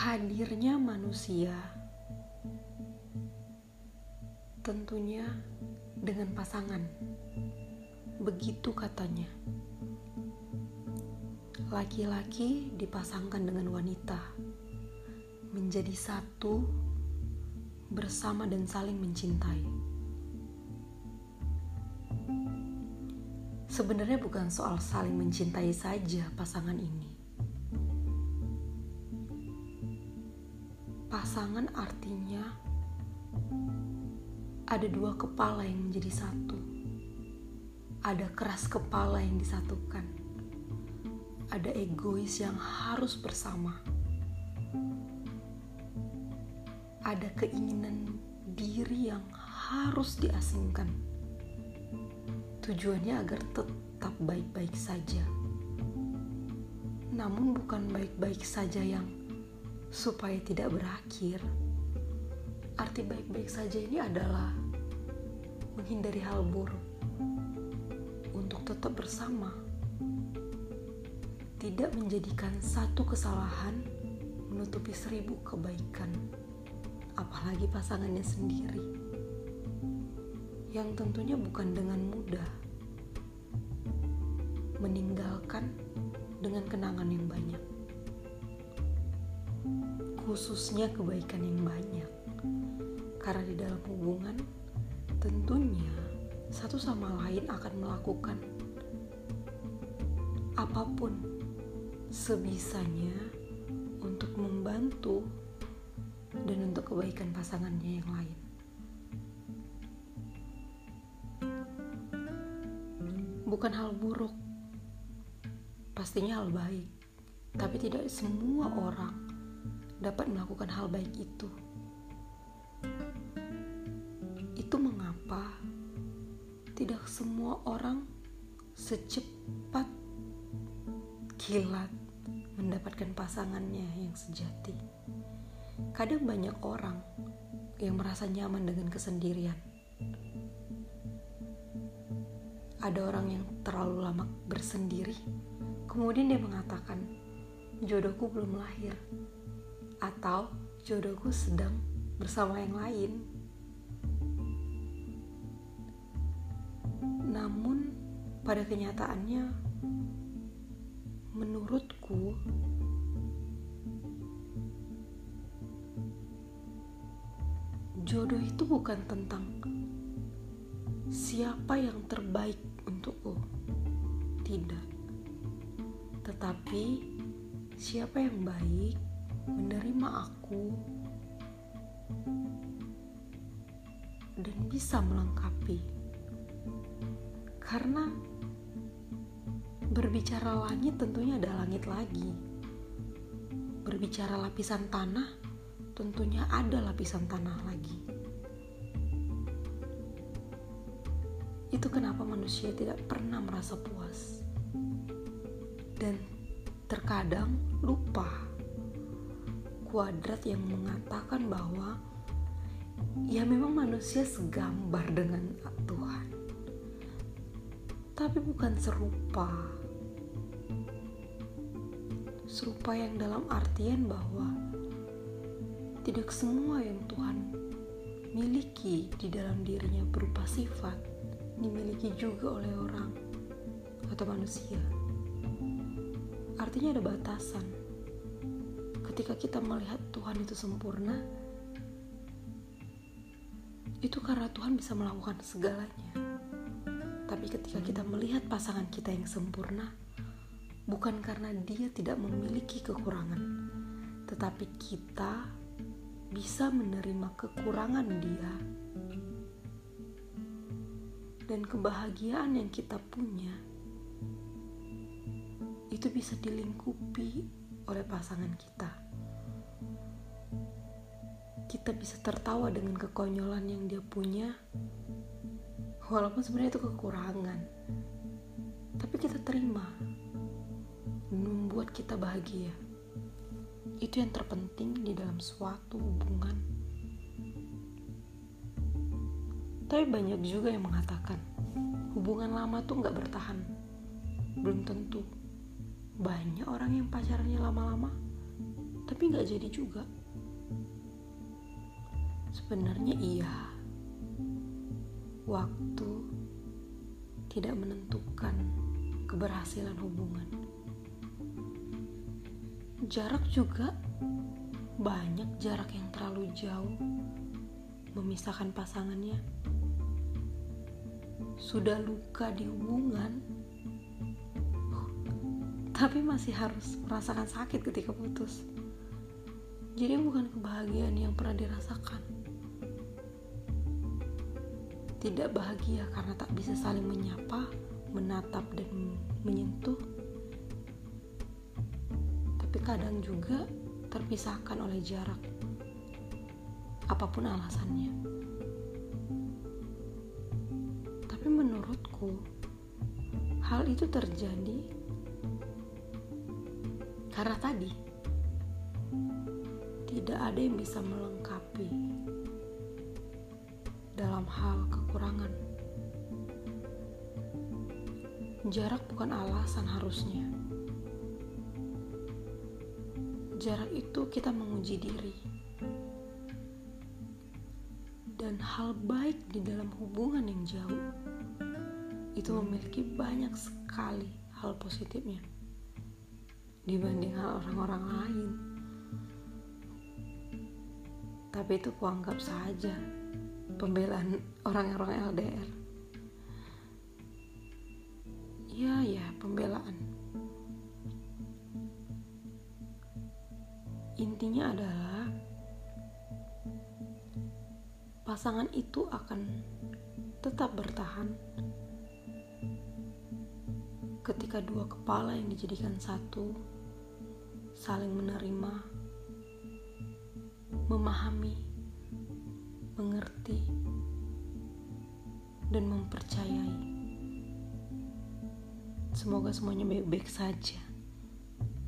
Hadirnya manusia tentunya dengan pasangan. Begitu katanya. Laki-laki dipasangkan dengan wanita menjadi satu bersama dan saling mencintai. Sebenarnya bukan soal saling mencintai saja pasangan ini. Pasangan artinya ada dua kepala yang menjadi satu. Ada keras kepala yang disatukan. Ada egois yang harus bersama. Ada keinginan diri yang harus diasingkan. Tujuannya agar tetap baik-baik saja. Namun bukan baik-baik saja yang supaya tidak berakhir. Arti baik-baik saja ini adalah menghindari hal buruk untuk tetap bersama. Tidak menjadikan satu kesalahan menutupi seribu kebaikan, apalagi pasangannya sendiri. Yang tentunya bukan dengan mudah meninggalkan dengan kenangan yang banyak khususnya kebaikan yang banyak. Karena di dalam hubungan, tentunya satu sama lain akan melakukan apa pun sebisanya untuk membantu dan untuk kebaikan pasangannya yang lain. Bukan hal buruk, pastinya hal baik, tapi tidak semua orang dapat melakukan hal baik itu. Itu mengapa tidak semua orang secepat kilat mendapatkan pasangannya yang sejati. Kadang banyak orang yang merasa nyaman dengan kesendirian. Ada orang yang terlalu lama bersendiri, kemudian dia mengatakan, "Jodohku belum lahir." Atau jodohku sedang bersama yang lain. Namun, pada kenyataannya, menurutku, jodoh itu bukan tentang siapa yang terbaik untukku, tidak, tetapi siapa yang baik menerima aku dan bisa melengkapi. Karena berbicara langit tentunya ada langit lagi. Berbicara lapisan tanah tentunya ada lapisan tanah lagi. Itu kenapa manusia tidak pernah merasa puas. Dan terkadang lupa kuadrat yang mengatakan bahwa ya memang manusia segambar dengan Tuhan. Tapi bukan serupa. Serupa yang dalam artian bahwa tidak semua yang Tuhan miliki di dalam dirinya berupa sifat dimiliki juga oleh orang atau manusia. Artinya ada batasan ketika kita melihat Tuhan itu sempurna, itu karena Tuhan bisa melakukan segalanya. Tapi ketika kita melihat pasangan kita yang sempurna, bukan karena dia tidak memiliki kekurangan, tetapi kita bisa menerima kekurangan dia dan kebahagiaan yang kita punya itu bisa dilingkupi oleh pasangan kita. Kita bisa tertawa dengan kekonyolan yang dia punya, walaupun sebenarnya itu kekurangan, tapi kita terima, membuat kita bahagia. Itu yang terpenting di dalam suatu hubungan. Tapi banyak juga yang mengatakan hubungan lama tuh nggak bertahan. Belum tentu banyak orang yang pacarannya lama-lama tapi nggak jadi juga. Sebenarnya iya, waktu tidak menentukan keberhasilan hubungan. Jarak juga banyak jarak yang terlalu jauh memisahkan pasangannya. Sudah luka di hubungan, tapi masih harus merasakan sakit ketika putus. Jadi bukan kebahagiaan yang pernah dirasakan. Tidak bahagia karena tak bisa saling menyapa, menatap dan menyentuh. Tapi kadang juga terpisahkan oleh jarak. Apa pun alasannya. Tapi menurutku hal itu terjadi karena tadi tidak ada yang bisa melengkapi dalam hal kekurangan. Jarak bukan alasan harusnya. Jarak itu kita menguji diri. Dan hal baik di dalam hubungan yang jauh itu memiliki banyak sekali hal positifnya dibanding hal orang-orang lain. Tapi itu kuanggap saja pembelaan orang-orang LDR. Ya, ya, pembelaan. Intinya adalah pasangan itu akan tetap bertahan ketika dua kepala yang dijadikan satu saling menerima memahami, dan mempercayai. Semoga semuanya baik-baik saja.